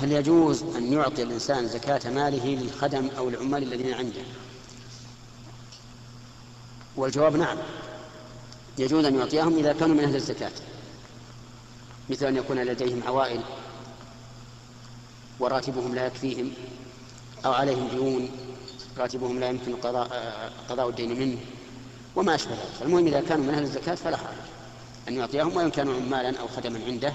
هل يجوز أن يعطي الإنسان زكاة ماله للخدم أو العمال الذين عنده؟ والجواب نعم. يجوز أن يعطيهم إذا كانوا من أهل الزكاة مثل أن يكون لديهم عوائل وراتبهم لا يكفيهم أو عليهم ديون راتبهم لا يمكن قضاء, قضاء الدين منه وما أشبه ذلك. المهم إذا كانوا من أهل الزكاة فلا حرج. أن يعطيهم وإن كانوا عمالا أو خدما عنده